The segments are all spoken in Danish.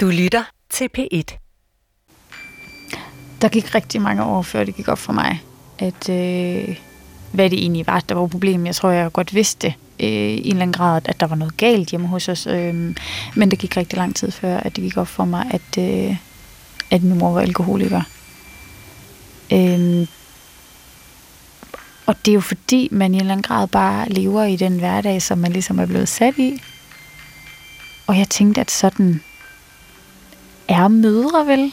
Du lytter til P1. Der gik rigtig mange år, før det gik op for mig, at øh, hvad det egentlig var, der var problemet. Jeg tror, jeg godt vidste det øh, i en eller anden grad, at der var noget galt hjemme hos os. Øh, men det gik rigtig lang tid før, at det gik op for mig, at, øh, at min mor var alkoholiker. Øh, og det er jo fordi, man i en eller anden grad bare lever i den hverdag, som man ligesom er blevet sat i. Og jeg tænkte, at sådan er mødre vel.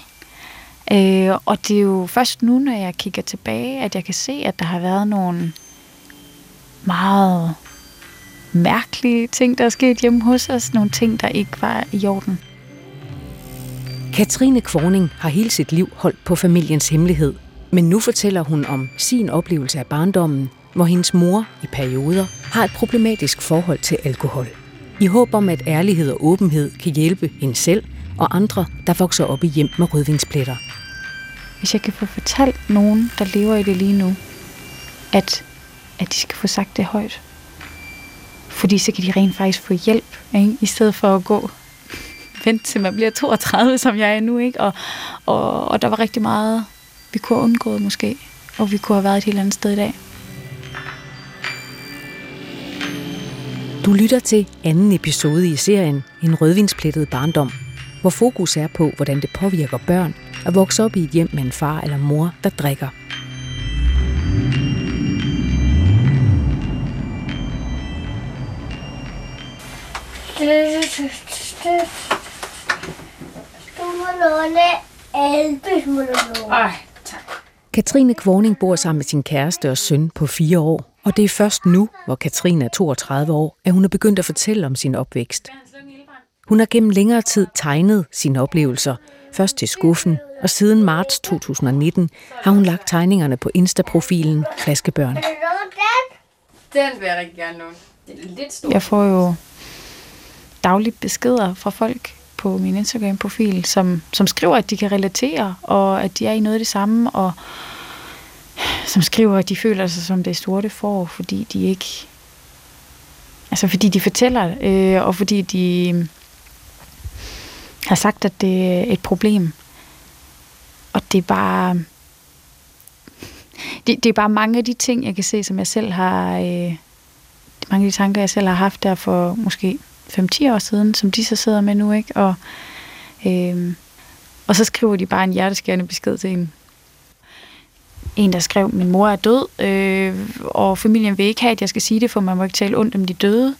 Øh, og det er jo først nu, når jeg kigger tilbage, at jeg kan se, at der har været nogle meget mærkelige ting, der er sket hjemme hos os. Nogle ting, der ikke var i orden. Katrine Kvorning har hele sit liv holdt på familiens hemmelighed. Men nu fortæller hun om sin oplevelse af barndommen, hvor hendes mor i perioder har et problematisk forhold til alkohol. I håb om, at ærlighed og åbenhed kan hjælpe hende selv og andre, der vokser op i hjem med rødvinspletter. Hvis jeg kan få fortalt nogen, der lever i det lige nu, at, at de skal få sagt det højt. Fordi så kan de rent faktisk få hjælp, ikke? i stedet for at gå vent til man bliver 32, som jeg er nu. Ikke? Og, og, og der var rigtig meget, vi kunne have undgået måske, og vi kunne have været et helt andet sted i dag. Du lytter til anden episode i serien En rødvinsplettet barndom, hvor fokus er på, hvordan det påvirker børn at vokse op i et hjem med en far eller mor, der drikker. Du må låne låne. Ej, tak. Katrine Kvorning bor sammen med sin kæreste og søn på fire år, og det er først nu, hvor Katrine er 32 år, at hun er begyndt at fortælle om sin opvækst. Hun har gennem længere tid tegnet sine oplevelser, først til skuffen, og siden marts 2019 har hun lagt tegningerne på Insta-profilen Flaskebørn. Den? Den vil jeg rigtig gerne låne. Det er lidt stort. Jeg får jo dagligt beskeder fra folk på min Instagram-profil, som, som skriver, at de kan relatere, og at de er i noget af det samme, og som skriver, at de føler sig som det sorte får, fordi de ikke... Altså fordi de fortæller, øh, og fordi de har sagt, at det er et problem. Og det er bare... Det, det er bare mange af de ting, jeg kan se, som jeg selv har... Øh, mange af de tanker, jeg selv har haft der for måske 5-10 år siden, som de så sidder med nu, ikke? Og, øh, og så skriver de bare en hjerteskærende besked til en. En, der skrev, min mor er død, øh, og familien vil ikke have, at jeg skal sige det, for man må ikke tale ondt om de døde.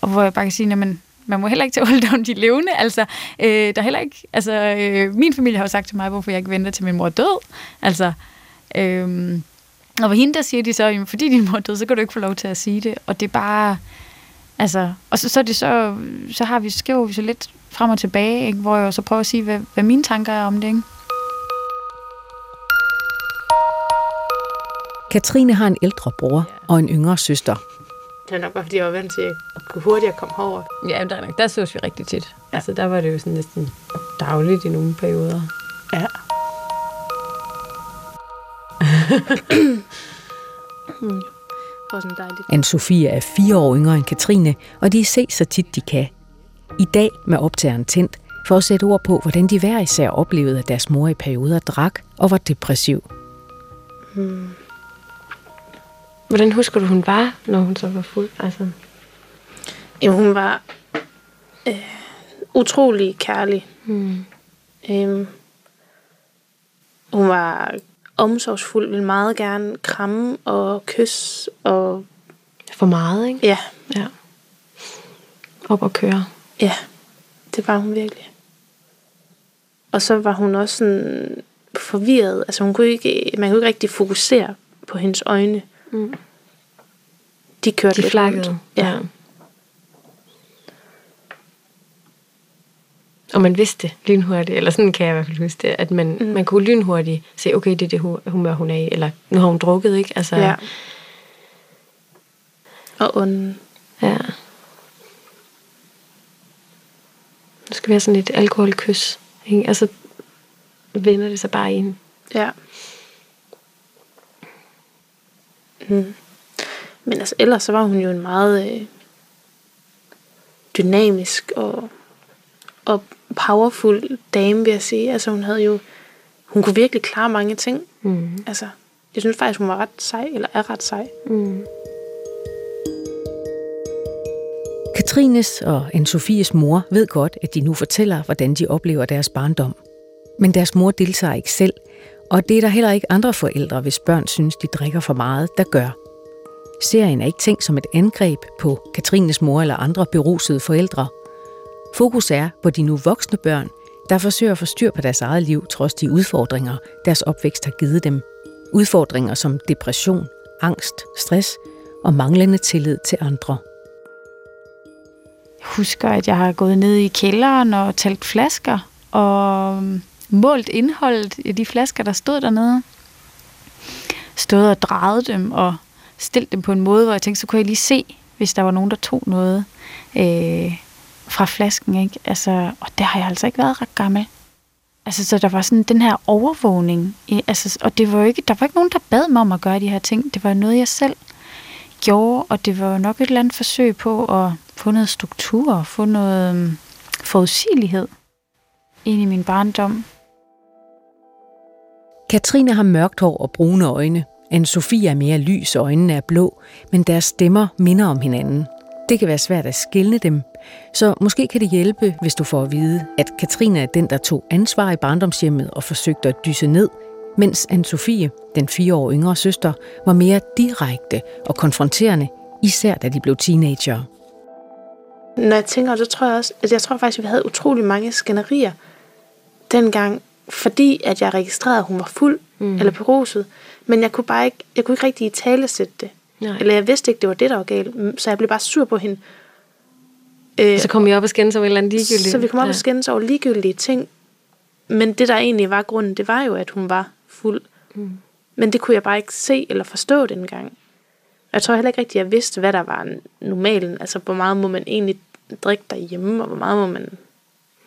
Og hvor jeg bare kan sige, jamen, man, må heller ikke tage ondt om de levende. Altså, øh, der er heller ikke, altså, øh, min familie har jo sagt til mig, hvorfor jeg ikke venter til min mor er død. Altså, øh, og for hende, der siger de så, jamen, fordi din mor er død, så kan du ikke få lov til at sige det. Og det er bare, altså, og så, så, er det så, så har vi, skriver vi så lidt frem og tilbage, ikke? hvor jeg så prøver at sige, hvad, hvad mine tanker er om det. Ikke? Katrine har en ældre bror og en yngre søster. Det er nok bare, fordi jeg var vant til at kunne hurtigere komme herover. Ja, men der, er nok, der sås vi rigtig tit. Ja. Altså, der var det jo sådan næsten dagligt i nogle perioder. Ja. Var dejligt. Anne-Sophie er fire år yngre end Katrine, og de ses så tit de kan. I dag med optageren tændt, for at sætte ord på, hvordan de hver især oplevede, at deres mor i perioder drak og var depressiv. Hvordan husker du, hun var, når hun så var fuld? Altså, Jamen, hun var øh, utrolig kærlig. hmm. Øhm, hun var omsorgsfuld, ville meget gerne kramme og kysse. Og For meget, ikke? ja, Ja. Op og køre. ja, det var hun virkelig. Og så var hun også sådan forvirret. Altså hun kunne ikke, man kunne ikke rigtig fokusere på hendes øjne. Mm. De kørte De lidt flakkede. rundt. Ja. Og man vidste lynhurtigt, eller sådan kan jeg i hvert fald huske det, at man, mm. man kunne lynhurtigt se, okay, det er det hu- humør, hun er i, eller nu har hun drukket, ikke? Altså, ja. Og ånden. ja. Nu skal vi have sådan et alkoholkys. Ikke? Altså, vender det sig bare i en. Ja. Mm. Men altså, ellers så var hun jo en meget øh, dynamisk og, og powerful dame, vil jeg sige. Altså hun havde jo, hun kunne virkelig klare mange ting. Mm. Altså, jeg synes faktisk, hun var ret sej, eller er ret sej. Mm. Katrines og Anne-Sophies mor ved godt, at de nu fortæller, hvordan de oplever deres barndom. Men deres mor deltager ikke selv, og det er der heller ikke andre forældre, hvis børn synes, de drikker for meget, der gør. Serien er ikke tænkt som et angreb på Katrines mor eller andre berusede forældre. Fokus er på de nu voksne børn, der forsøger at få styr på deres eget liv, trods de udfordringer, deres opvækst har givet dem. Udfordringer som depression, angst, stress og manglende tillid til andre. Jeg husker, at jeg har gået ned i kælderen og talt flasker, og øhm, målt indholdet i de flasker, der stod dernede. Stået og drejet dem og stillet dem på en måde, hvor jeg tænkte, så kunne jeg lige se, hvis der var nogen, der tog noget øh, fra flasken. Ikke? Altså, og der har jeg altså ikke været ret gammel. Altså, så der var sådan den her overvågning. Altså, og det var jo ikke, der var ikke nogen, der bad mig om at gøre de her ting. Det var noget, jeg selv gjorde, og det var jo nok et eller andet forsøg på at få noget struktur, få noget forudsigelighed ind i min barndom. Katrine har mørkt hår og brune øjne. Anne-Sophie er mere lys, og øjnene er blå, men deres stemmer minder om hinanden. Det kan være svært at skille dem, så måske kan det hjælpe, hvis du får at vide, at Katrine er den, der tog ansvar i barndomshjemmet og forsøgte at dyse ned, mens Anne-Sophie, den fire år yngre søster, var mere direkte og konfronterende, især da de blev teenager. Når jeg tænker, så tror jeg også, at jeg tror faktisk, at vi havde utrolig mange skænderier dengang, fordi at jeg registrerede, at hun var fuld mm. eller beruset. Men jeg kunne bare ikke, jeg kunne ikke rigtig i tale sætte det. Nej. Eller jeg vidste ikke, det var det, der var galt. Så jeg blev bare sur på hende. Øh, så kom jeg op og skændes over et eller andet ligegyldigt. Så vi kom op ja. og skændes over ligegyldige ting. Men det, der egentlig var grunden, det var jo, at hun var fuld. Mm. Men det kunne jeg bare ikke se eller forstå dengang. Jeg tror heller ikke rigtigt, jeg vidste, hvad der var normalen. Altså, hvor meget må man egentlig drikke derhjemme, og hvor meget må man...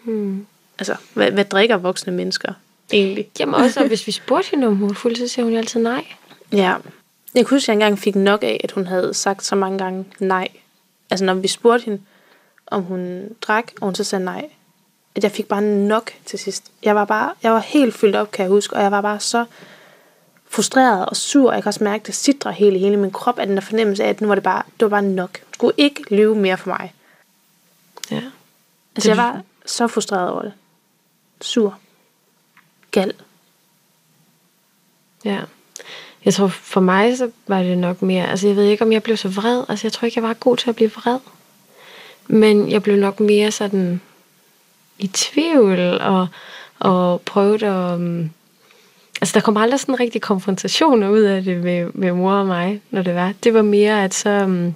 Hmm. Altså, hvad, hvad drikker voksne mennesker egentlig? Jamen også, hvis vi spurgte hende, om hun var fuld, så siger hun jo altid nej. Ja. Jeg kunne huske, at jeg engang fik nok af, at hun havde sagt så mange gange nej. Altså, når vi spurgte hende, om hun drak, og hun så sagde nej. At jeg fik bare nok til sidst. Jeg var bare, jeg var helt fyldt op, kan jeg huske, og jeg var bare så frustreret og sur. Jeg kan også mærke, at det sidder hele, hele min krop, at den der fornemmelse af, at nu var det bare, det var bare nok. Du skulle ikke lyve mere for mig. Ja. Altså, jeg var så frustreret over det. Sur. Gal. Ja. Jeg tror, for mig så var det nok mere, altså jeg ved ikke, om jeg blev så vred. Altså jeg tror ikke, jeg var god til at blive vred. Men jeg blev nok mere sådan i tvivl og, og prøvede at... Um, altså der kom aldrig sådan rigtig konfrontationer ud af det med, med mor og mig, når det var. Det var mere, at så... Um,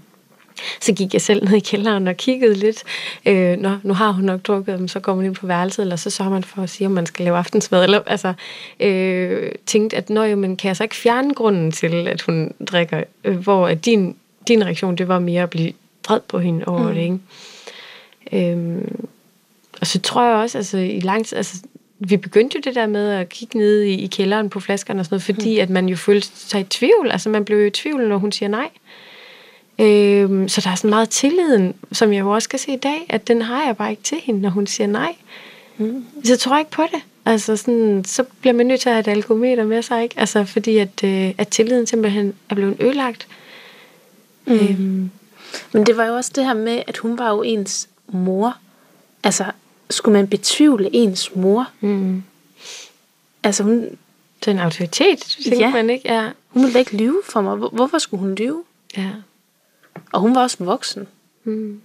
så gik jeg selv ned i kælderen og kiggede lidt. Øh, Nå, nu har hun nok drukket, så går man ind på værelset, eller så sørger man for at sige, om man skal lave aftensmad. Eller, altså, øh, tænkte, at Nå, jo, men kan jeg så ikke fjerne grunden til, at hun drikker? Øh, hvor at din, din reaktion, det var mere at blive vred på hende over mm. det, ikke? Øh, og så tror jeg også, altså i lang tid, altså, vi begyndte jo det der med at kigge ned i, i kælderen på flaskerne og sådan noget, fordi mm. at man jo følte sig i tvivl. Altså man blev jo i tvivl, når hun siger nej. Øhm, så der er sådan meget tilliden, som jeg jo også kan se i dag, at den har jeg bare ikke til hende, når hun siger nej. Mm. Så jeg tror ikke på det. Altså sådan, så bliver man nødt til at have et alkometer med sig, ikke? Altså fordi at, øh, at tilliden simpelthen er blevet ødelagt. Mm. Øhm. Men det var jo også det her med, at hun var jo ens mor. Altså, skulle man betvivle ens mor? Mm. Altså hun... Det er en autoritet, tænker ja. man ikke? Ja. Hun ville ikke lyve for mig. Hvorfor skulle hun lyve? Ja. Og hun var også voksen. Mm.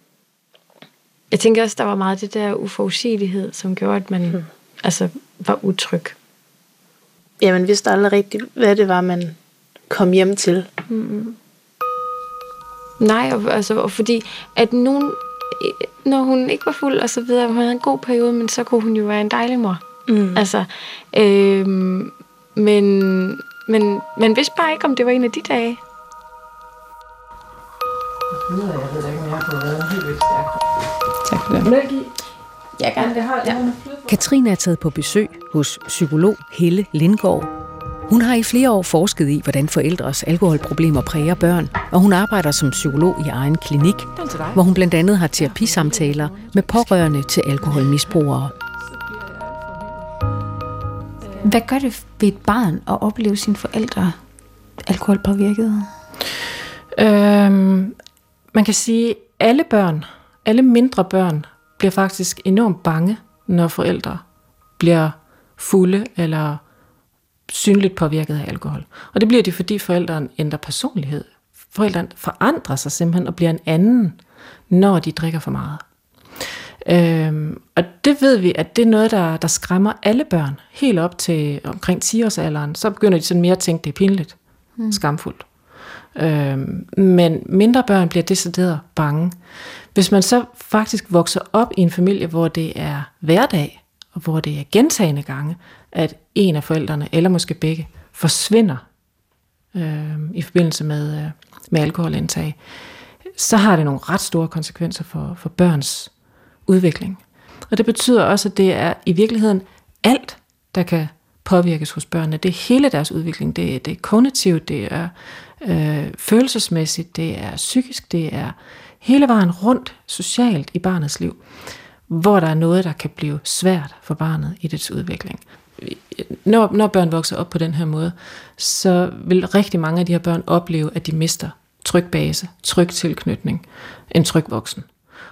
Jeg tænker også, der var meget det der uforudsigelighed, som gjorde, at man mm. altså, var utryg. Ja, man vidste aldrig rigtigt, hvad det var, man kom hjem til. Mm. Nej, og, altså, og fordi at nogen, når hun ikke var fuld og så videre, hun havde en god periode, men så kunne hun jo være en dejlig mor. Mm. Altså, øhm, men, men man vidste bare ikke, om det var en af de dage. Jeg ved ikke, om jeg har fået været helt vildt stærk. Tak for det. Mælk Jeg kan det har ja. Katrine er taget på besøg hos psykolog Helle Lindgaard. Hun har i flere år forsket i, hvordan forældres alkoholproblemer præger børn, og hun arbejder som psykolog i egen klinik, hvor hun blandt andet har terapisamtaler med pårørende til alkoholmisbrugere. Hvad gør det ved et barn at opleve sine forældre alkoholpåvirket? Øhm, man kan sige, at alle børn, alle mindre børn, bliver faktisk enormt bange, når forældre bliver fulde eller synligt påvirket af alkohol. Og det bliver de, fordi forældrene ændrer personlighed. Forældrene forandrer sig simpelthen og bliver en anden, når de drikker for meget. Øhm, og det ved vi, at det er noget, der, der skræmmer alle børn. Helt op til omkring 10-årsalderen, så begynder de sådan mere at tænke, det er pinligt, mm. skamfuldt. Øh, men mindre børn bliver decideret bange. Hvis man så faktisk vokser op i en familie, hvor det er hverdag, og hvor det er gentagende gange, at en af forældrene, eller måske begge, forsvinder øh, i forbindelse med, øh, med alkoholindtag, så har det nogle ret store konsekvenser for, for børns udvikling. Og det betyder også, at det er i virkeligheden alt, der kan påvirkes hos børnene. Det er hele deres udvikling. Det, er, det er kognitivt, det er øh, følelsesmæssigt, det er psykisk, det er hele vejen rundt socialt i barnets liv, hvor der er noget, der kan blive svært for barnet i dets udvikling. Når, når børn vokser op på den her måde, så vil rigtig mange af de her børn opleve, at de mister tryg base, tryg tilknytning, en tryg voksen.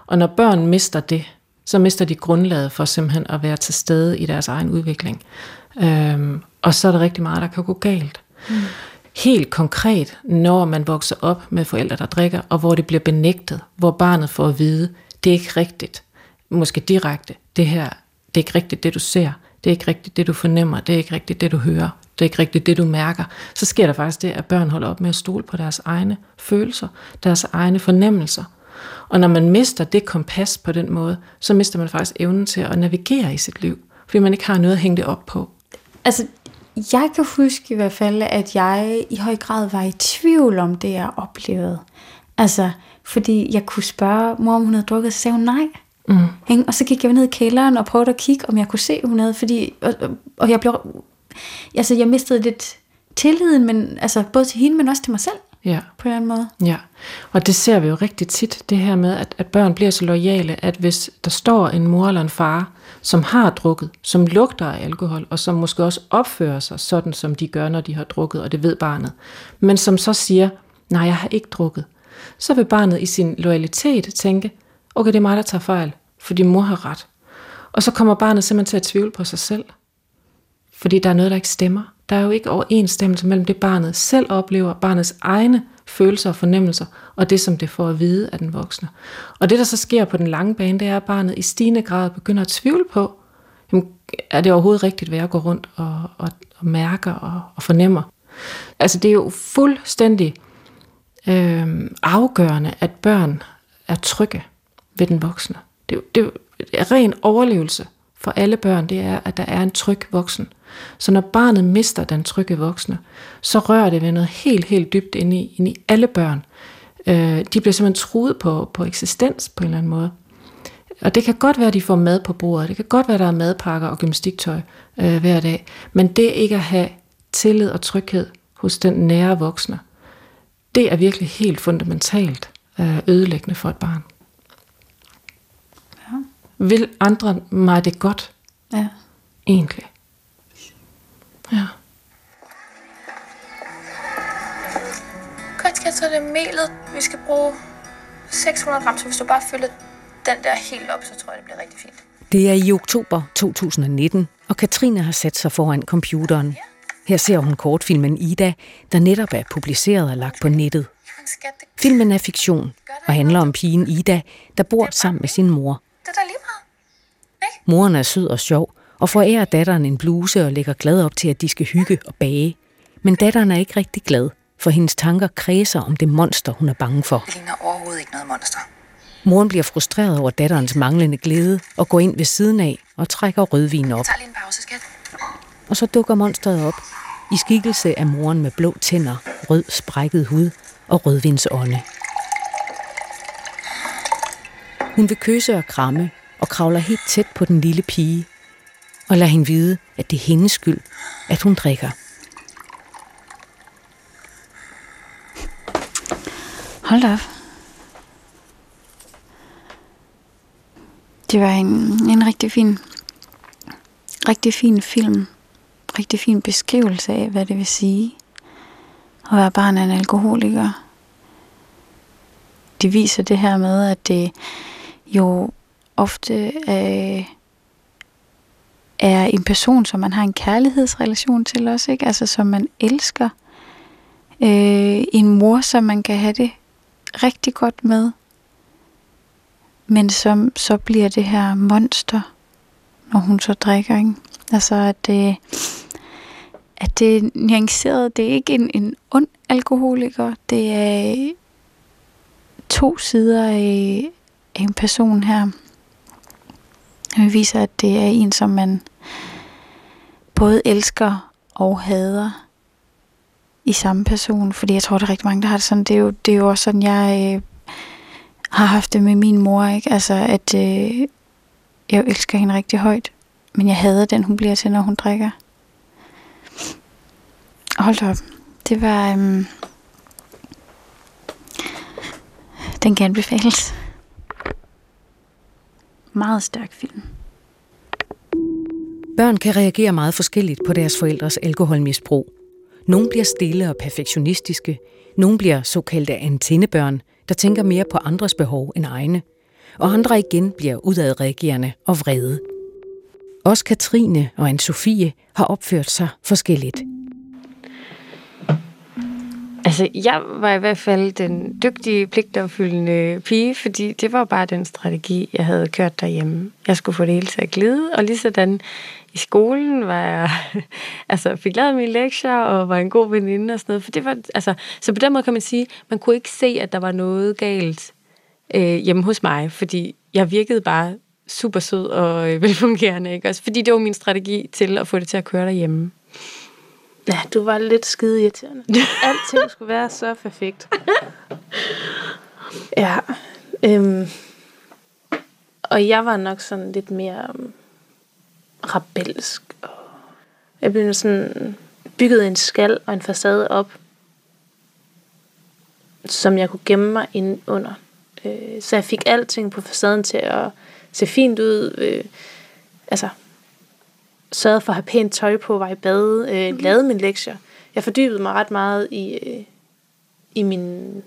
Og når børn mister det, så mister de grundlaget for simpelthen at være til stede i deres egen udvikling. Øhm, og så er der rigtig meget, der kan gå galt. Mm. Helt konkret, når man vokser op med forældre, der drikker, og hvor det bliver benægtet, hvor barnet får at vide, det er ikke rigtigt, måske direkte, det her, det er ikke rigtigt, det du ser, det er ikke rigtigt, det du fornemmer, det er ikke rigtigt, det du hører, det er ikke rigtigt, det du mærker, så sker der faktisk det, at børn holder op med at stole på deres egne følelser, deres egne fornemmelser. Og når man mister det kompas på den måde, så mister man faktisk evnen til at navigere i sit liv, fordi man ikke har noget at hænge det op på. Altså, jeg kan huske i hvert fald, at jeg i høj grad var i tvivl om det, jeg oplevede. Altså, fordi jeg kunne spørge mor, om hun havde drukket, så sagde hun nej. Mm. Og så gik jeg ned i kælderen og prøvede at kigge, om jeg kunne se, hun havde, fordi, og, og jeg blev, altså jeg mistede lidt tilliden, men altså både til hende, men også til mig selv. Ja. På en måde. Ja, og det ser vi jo rigtig tit, det her med, at, at børn bliver så lojale, at hvis der står en mor eller en far, som har drukket, som lugter af alkohol, og som måske også opfører sig sådan, som de gør, når de har drukket, og det ved barnet, men som så siger, nej, jeg har ikke drukket, så vil barnet i sin loyalitet tænke, okay, det er mig, der tager fejl, fordi mor har ret. Og så kommer barnet simpelthen til at tvivle på sig selv, fordi der er noget, der ikke stemmer. Der er jo ikke overensstemmelse mellem det, barnet selv oplever, barnets egne følelser og fornemmelser, og det, som det får at vide af den voksne. Og det, der så sker på den lange bane, det er, at barnet i stigende grad begynder at tvivle på, jamen, er det overhovedet rigtigt, hvad jeg går rundt og, og, og mærker og, og fornemmer. Altså det er jo fuldstændig øh, afgørende, at børn er trygge ved den voksne. Det, det er ren overlevelse for alle børn, det er, at der er en tryg voksen. Så når barnet mister den trygge voksne, så rører det ved noget helt, helt dybt ind i, ind i alle børn. Øh, de bliver simpelthen truet på, på eksistens på en eller anden måde. Og det kan godt være, at de får mad på bordet. Det kan godt være, at der er madpakker og gymnastiktøj øh, hver dag. Men det ikke at have tillid og tryghed hos den nære voksne, det er virkelig helt fundamentalt øh, ødelæggende for et barn. Vil andre mig det godt? Ja. Egentlig. Ja. Godt, så er det melet. Vi skal bruge 600 gram, så hvis du bare fylder den der helt op, så tror jeg, det bliver rigtig fint. Det er i oktober 2019, og Katrine har sat sig foran computeren. Her ser hun kortfilmen Ida, der netop er publiceret og lagt på nettet. Filmen er fiktion og handler om pigen Ida, der bor sammen med sin mor. Det. Moren er sød og sjov, og forærer datteren en bluse og lægger glad op til, at de skal hygge og bage. Men datteren er ikke rigtig glad, for hendes tanker kredser om det monster, hun er bange for. Det ligner overhovedet ikke noget monster. Moren bliver frustreret over datterens manglende glæde og går ind ved siden af og trækker rødvin op. Jeg tager lige en pause, skat. Og så dukker monsteret op i skikkelse af moren med blå tænder, rød sprækket hud og rødvinsånde. Hun vil kysse og kramme og kravler helt tæt på den lille pige og lader hende vide, at det er hendes skyld, at hun drikker. Hold op. Det var en, en rigtig fin, rigtig fin film. rigtig fin beskrivelse af, hvad det vil sige at være barn af en alkoholiker. De viser det her med, at det jo ofte øh, er en person, som man har en kærlighedsrelation til også, ikke? Altså som man elsker. Øh, en mor, som man kan have det rigtig godt med. Men som så bliver det her monster, når hun så drikker, ikke? Altså at det, at det er nuanceret. Det er ikke en, en ond alkoholiker. Det er to sider af, af en person her. Det viser, at det er en, som man både elsker og hader i samme person. Fordi jeg tror, der er rigtig mange, der har det sådan. Det er jo, det er jo også sådan, jeg øh, har haft det med min mor. Ikke? Altså, at øh, jeg elsker hende rigtig højt. Men jeg hader den, hun bliver til, når hun drikker. Hold op. Det var... Øhm, den kan anbefales. Meget stærk film. Børn kan reagere meget forskelligt på deres forældres alkoholmisbrug. Nogle bliver stille og perfektionistiske. Nogle bliver såkaldte antennebørn, der tænker mere på andres behov end egne. Og andre igen bliver udadreagerende og vrede. Også Katrine og anne Sofie har opført sig forskelligt. Altså, jeg var i hvert fald den dygtige, pligtopfyldende pige, fordi det var bare den strategi, jeg havde kørt derhjemme. Jeg skulle få det hele til at glide, og lige sådan i skolen var jeg, altså fik lavet mine lektier og var en god veninde og sådan noget. For det var, altså, så på den måde kan man sige, man kunne ikke se, at der var noget galt øh, hjemme hos mig, fordi jeg virkede bare super sød og øh, velfungerende, ikke? Også fordi det var min strategi til at få det til at køre derhjemme. Ja, du var lidt skide irriterende. Alting skulle være så perfekt. Ja. Øhm, og jeg var nok sådan lidt mere um, rebelsk. Jeg blev sådan bygget en skal og en facade op, som jeg kunne gemme mig ind under. Øh, så jeg fik alting på facaden til at se fint ud. Øh, altså, sørgede for at have pænt tøj på, var i bad, øh, mm-hmm. lavede mine lektier. Jeg fordybede mig ret meget i, øh, i min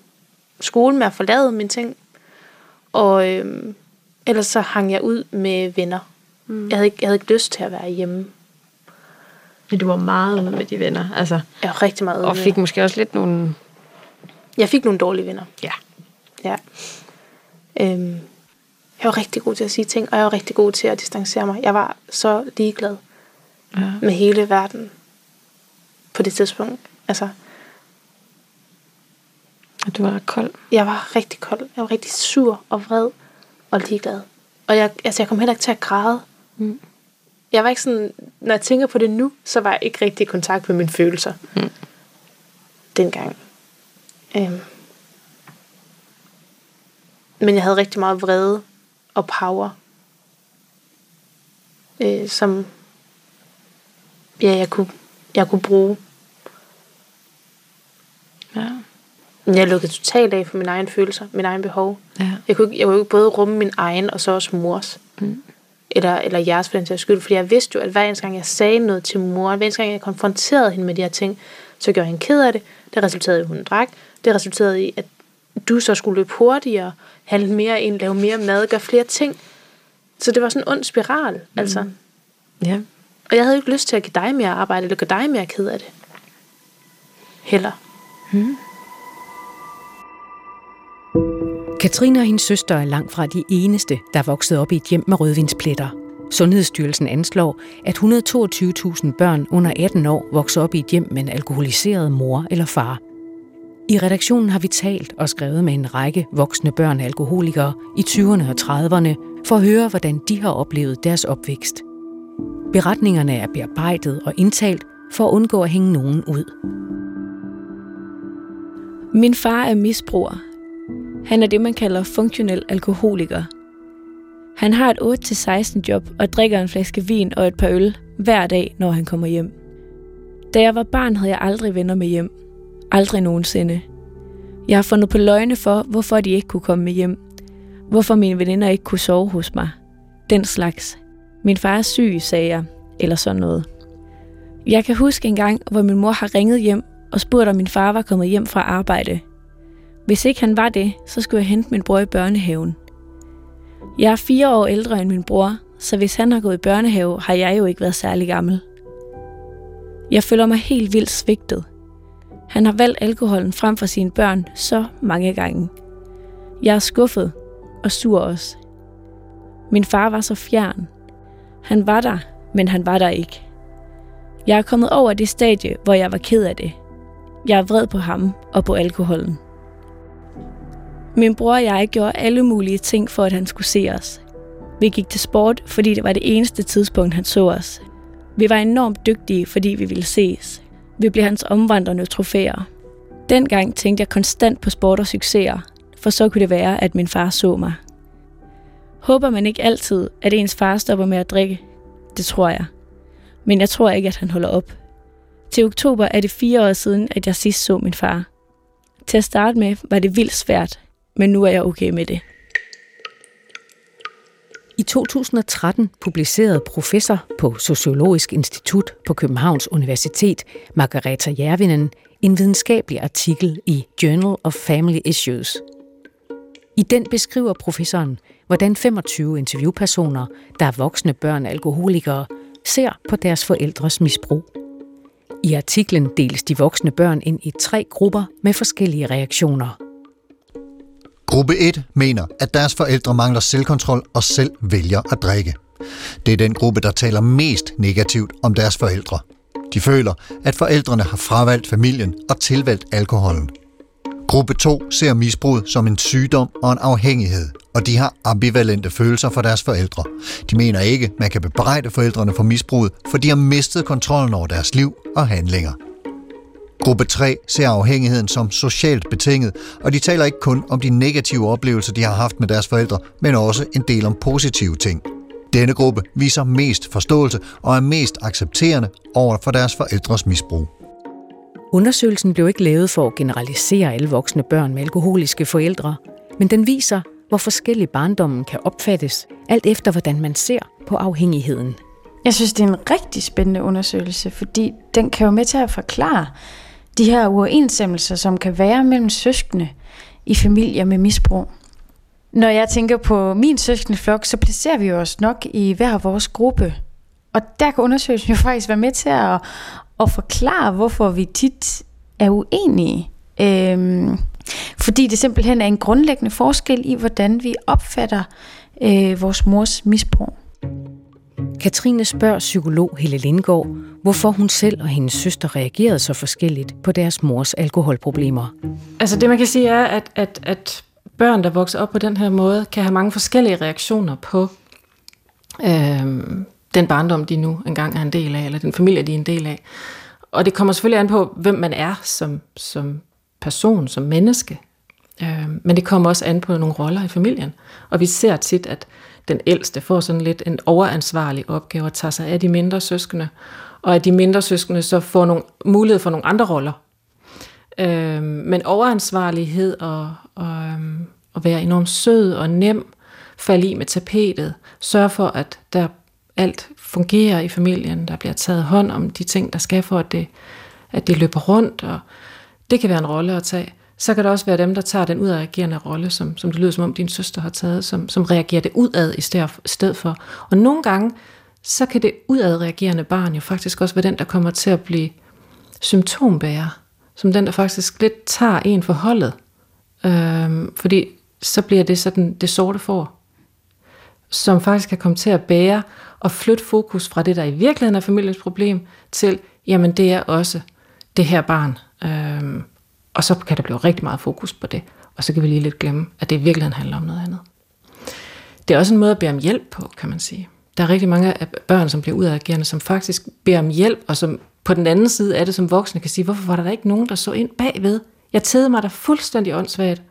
skole med at forlade mine ting. Og øh, ellers så hang jeg ud med venner. Mm. Jeg, havde ikke, jeg havde ikke lyst til at være hjemme. Men du var meget ude med de venner, altså. Jeg var rigtig meget ude Og fik måske også lidt nogle... Jeg fik nogle dårlige venner. Ja. Ja. Øhm, jeg var rigtig god til at sige ting, og jeg var rigtig god til at distancere mig. Jeg var så ligeglad ja. med hele verden på det tidspunkt. Altså, og du var kold? Jeg var rigtig kold. Jeg var rigtig sur og vred og ligeglad. Og jeg, altså, jeg kom heller ikke til at græde. Mm. Jeg var ikke sådan, når jeg tænker på det nu, så var jeg ikke rigtig i kontakt med mine følelser. Mm. Dengang. Øhm. Men jeg havde rigtig meget vrede og power, øh, som ja, jeg kunne, jeg kunne bruge. Ja. Men jeg lukkede totalt af for mine egne følelser, mine egne behov. Ja. Jeg, kunne, jeg kunne både rumme min egen, og så også mors. Mm. Eller, eller jeres for den sags skyld. Fordi jeg vidste jo, at hver eneste gang jeg sagde noget til mor, hver eneste gang jeg konfronterede hende med de her ting, så gjorde hende ked af det. Det resulterede i, at hun drak. Det resulterede i, at du så skulle løbe hurtigere, handle mere ind, lave mere mad, gøre flere ting. Så det var sådan en ond spiral, mm. altså. Ja. Og jeg havde ikke lyst til at give dig mere arbejde, eller gøre dig mere ked af det. Heller. Hmm. Katrine og hendes søster er langt fra de eneste, der er vokset op i et hjem med rødvinspletter. Sundhedsstyrelsen anslår, at 122.000 børn under 18 år vokser op i et hjem med en alkoholiseret mor eller far. I redaktionen har vi talt og skrevet med en række voksne børn alkoholikere i 20'erne og 30'erne for at høre, hvordan de har oplevet deres opvækst. Beretningerne er bearbejdet og indtalt for at undgå at hænge nogen ud. Min far er misbruger. Han er det, man kalder funktionel alkoholiker. Han har et 8-16 job og drikker en flaske vin og et par øl hver dag, når han kommer hjem. Da jeg var barn, havde jeg aldrig venner med hjem. Aldrig nogensinde. Jeg har fundet på løgne for, hvorfor de ikke kunne komme med hjem. Hvorfor mine veninder ikke kunne sove hos mig. Den slags. Min far er syg, sagde jeg. Eller sådan noget. Jeg kan huske en gang, hvor min mor har ringet hjem og spurgt, om min far var kommet hjem fra arbejde. Hvis ikke han var det, så skulle jeg hente min bror i børnehaven. Jeg er fire år ældre end min bror, så hvis han har gået i børnehave, har jeg jo ikke været særlig gammel. Jeg føler mig helt vildt svigtet. Han har valgt alkoholen frem for sine børn så mange gange. Jeg er skuffet og sur også. Min far var så fjern. Han var der, men han var der ikke. Jeg er kommet over det stadie, hvor jeg var ked af det. Jeg er vred på ham og på alkoholen. Min bror og jeg gjorde alle mulige ting for, at han skulle se os. Vi gik til sport, fordi det var det eneste tidspunkt, han så os. Vi var enormt dygtige, fordi vi ville ses. Vi blev hans omvandrende trofæer. Dengang tænkte jeg konstant på sport og succeser, for så kunne det være, at min far så mig. Håber man ikke altid, at ens far stopper med at drikke? Det tror jeg. Men jeg tror ikke, at han holder op. Til oktober er det fire år siden, at jeg sidst så min far. Til at starte med var det vildt svært, men nu er jeg okay med det. I 2013 publicerede professor på Sociologisk Institut på Københavns Universitet, Margareta Jervinen, en videnskabelig artikel i Journal of Family Issues. I den beskriver professoren, hvordan 25 interviewpersoner, der er voksne børn af alkoholikere, ser på deres forældres misbrug. I artiklen deles de voksne børn ind i tre grupper med forskellige reaktioner – Gruppe 1 mener, at deres forældre mangler selvkontrol og selv vælger at drikke. Det er den gruppe, der taler mest negativt om deres forældre. De føler, at forældrene har fravalgt familien og tilvalgt alkoholen. Gruppe 2 ser misbruget som en sygdom og en afhængighed, og de har ambivalente følelser for deres forældre. De mener ikke, man kan bebrejde forældrene for misbruget, for de har mistet kontrollen over deres liv og handlinger. Gruppe 3 ser afhængigheden som socialt betinget, og de taler ikke kun om de negative oplevelser, de har haft med deres forældre, men også en del om positive ting. Denne gruppe viser mest forståelse og er mest accepterende over for deres forældres misbrug. Undersøgelsen blev ikke lavet for at generalisere alle voksne børn med alkoholiske forældre, men den viser, hvor forskellig barndommen kan opfattes, alt efter hvordan man ser på afhængigheden. Jeg synes, det er en rigtig spændende undersøgelse, fordi den kan jo med til at forklare, de her uoverensstemmelser, som kan være mellem søskende i familier med misbrug. Når jeg tænker på min søskende flok, så placerer vi os nok i hver vores gruppe. Og der kan undersøgelsen jo faktisk være med til at, at forklare, hvorfor vi tit er uenige. Øhm, fordi det simpelthen er en grundlæggende forskel i, hvordan vi opfatter øh, vores mors misbrug. Katrine spørger psykolog Helle Lindgaard, hvorfor hun selv og hendes søster reagerede så forskelligt på deres mors alkoholproblemer. Altså det man kan sige er, at, at, at børn, der vokser op på den her måde, kan have mange forskellige reaktioner på øh, den barndom, de nu engang er en del af, eller den familie, de er en del af. Og det kommer selvfølgelig an på, hvem man er som, som person, som menneske. Øh, men det kommer også an på nogle roller i familien. Og vi ser tit, at den ældste får sådan lidt en overansvarlig opgave og tager sig af de mindre søskende, og at de mindre søskende så får nogle mulighed for nogle andre roller. Øh, men overansvarlighed og, og øhm, og være enormt sød og nem, falde i med tapetet, sørge for, at der alt fungerer i familien, der bliver taget hånd om de ting, der skal for, at det, at det løber rundt, og det kan være en rolle at tage så kan der også være dem, der tager den udadreagerende rolle, som, som det lyder som om din søster har taget, som, som reagerer det udad i stedet for. Og nogle gange, så kan det udadreagerende barn jo faktisk også være den, der kommer til at blive symptombærer, som den, der faktisk lidt tager en for holdet. Øhm, fordi så bliver det sådan det sorte får, som faktisk kan komme til at bære og flytte fokus fra det, der i virkeligheden er familiens problem, til, jamen det er også det her barn. Øhm, og så kan der blive rigtig meget fokus på det. Og så kan vi lige lidt glemme, at det i virkeligheden handler om noget andet. Det er også en måde at bede om hjælp på, kan man sige. Der er rigtig mange af børn, som bliver udadreagerende, som faktisk beder om hjælp, og som på den anden side af det som voksne kan sige, hvorfor var der ikke nogen, der så ind bagved? Jeg tædede mig der fuldstændig åndssvagt,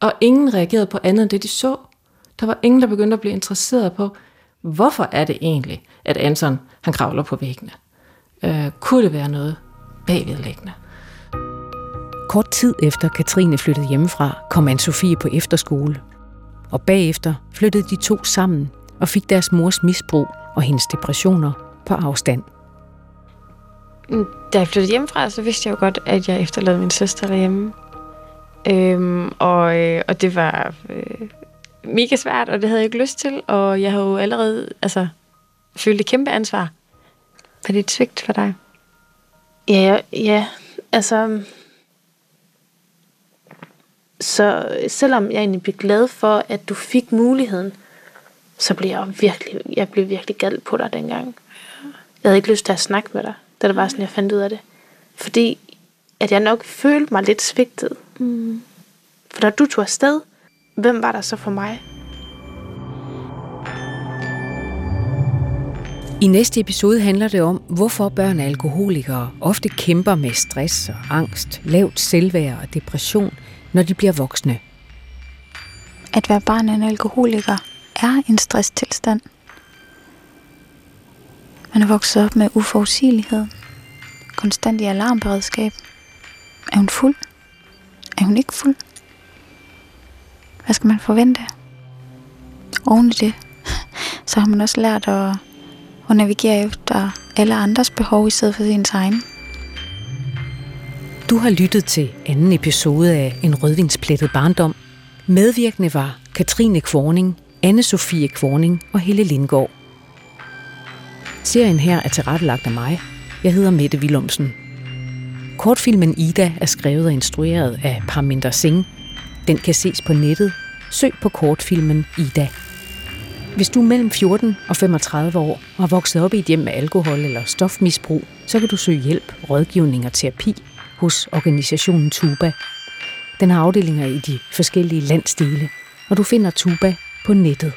og ingen reagerede på andet end det, de så. Der var ingen, der begyndte at blive interesseret på, hvorfor er det egentlig, at Anton han kravler på væggene? Øh, kunne det være noget bagvedlæggende? Kort tid efter Katrine flyttede hjemmefra, kom Anne-Sophie på efterskole. Og bagefter flyttede de to sammen og fik deres mors misbrug og hendes depressioner på afstand. Da jeg flyttede hjemmefra, så vidste jeg jo godt, at jeg efterlod min søster derhjemme. Øhm, og, øh, og det var øh, mega svært, og det havde jeg ikke lyst til. Og jeg havde jo allerede altså, følt et kæmpe ansvar. Var det et svigt for dig? Ja, ja, altså... Så selvom jeg egentlig blev glad for, at du fik muligheden, så blev jeg virkelig, jeg blev virkelig gal på dig dengang. Jeg havde ikke lyst til at snakke med dig, da det var sådan, jeg fandt ud af det. Fordi at jeg nok følte mig lidt svigtet. Mm. For da du tog afsted, hvem var der så for mig? I næste episode handler det om, hvorfor børn af alkoholikere ofte kæmper med stress og angst, lavt selvværd og depression, når de bliver voksne. At være barn af en alkoholiker er en stresstilstand. Man er vokset op med uforudsigelighed, konstant i alarmberedskab. Er hun fuld? Er hun ikke fuld? Hvad skal man forvente? Oven i det, så har man også lært at, at navigere efter alle andres behov i stedet for sin egen. Du har lyttet til anden episode af En rødvinsplettet barndom. Medvirkende var Katrine Kvorning, anne Sofie Kvorning og Helle Lindgaard. Serien her er tilrettelagt af mig. Jeg hedder Mette Willumsen. Kortfilmen Ida er skrevet og instrueret af Parminder Singh. Den kan ses på nettet. Søg på kortfilmen Ida. Hvis du er mellem 14 og 35 år og har vokset op i et hjem med alkohol eller stofmisbrug, så kan du søge hjælp, rådgivning og terapi hos organisationen Tuba. Den har afdelinger i de forskellige landsdele, og du finder Tuba på nettet.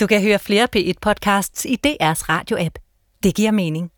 Du kan høre flere P1-podcasts i DR's radio-app. Det giver mening.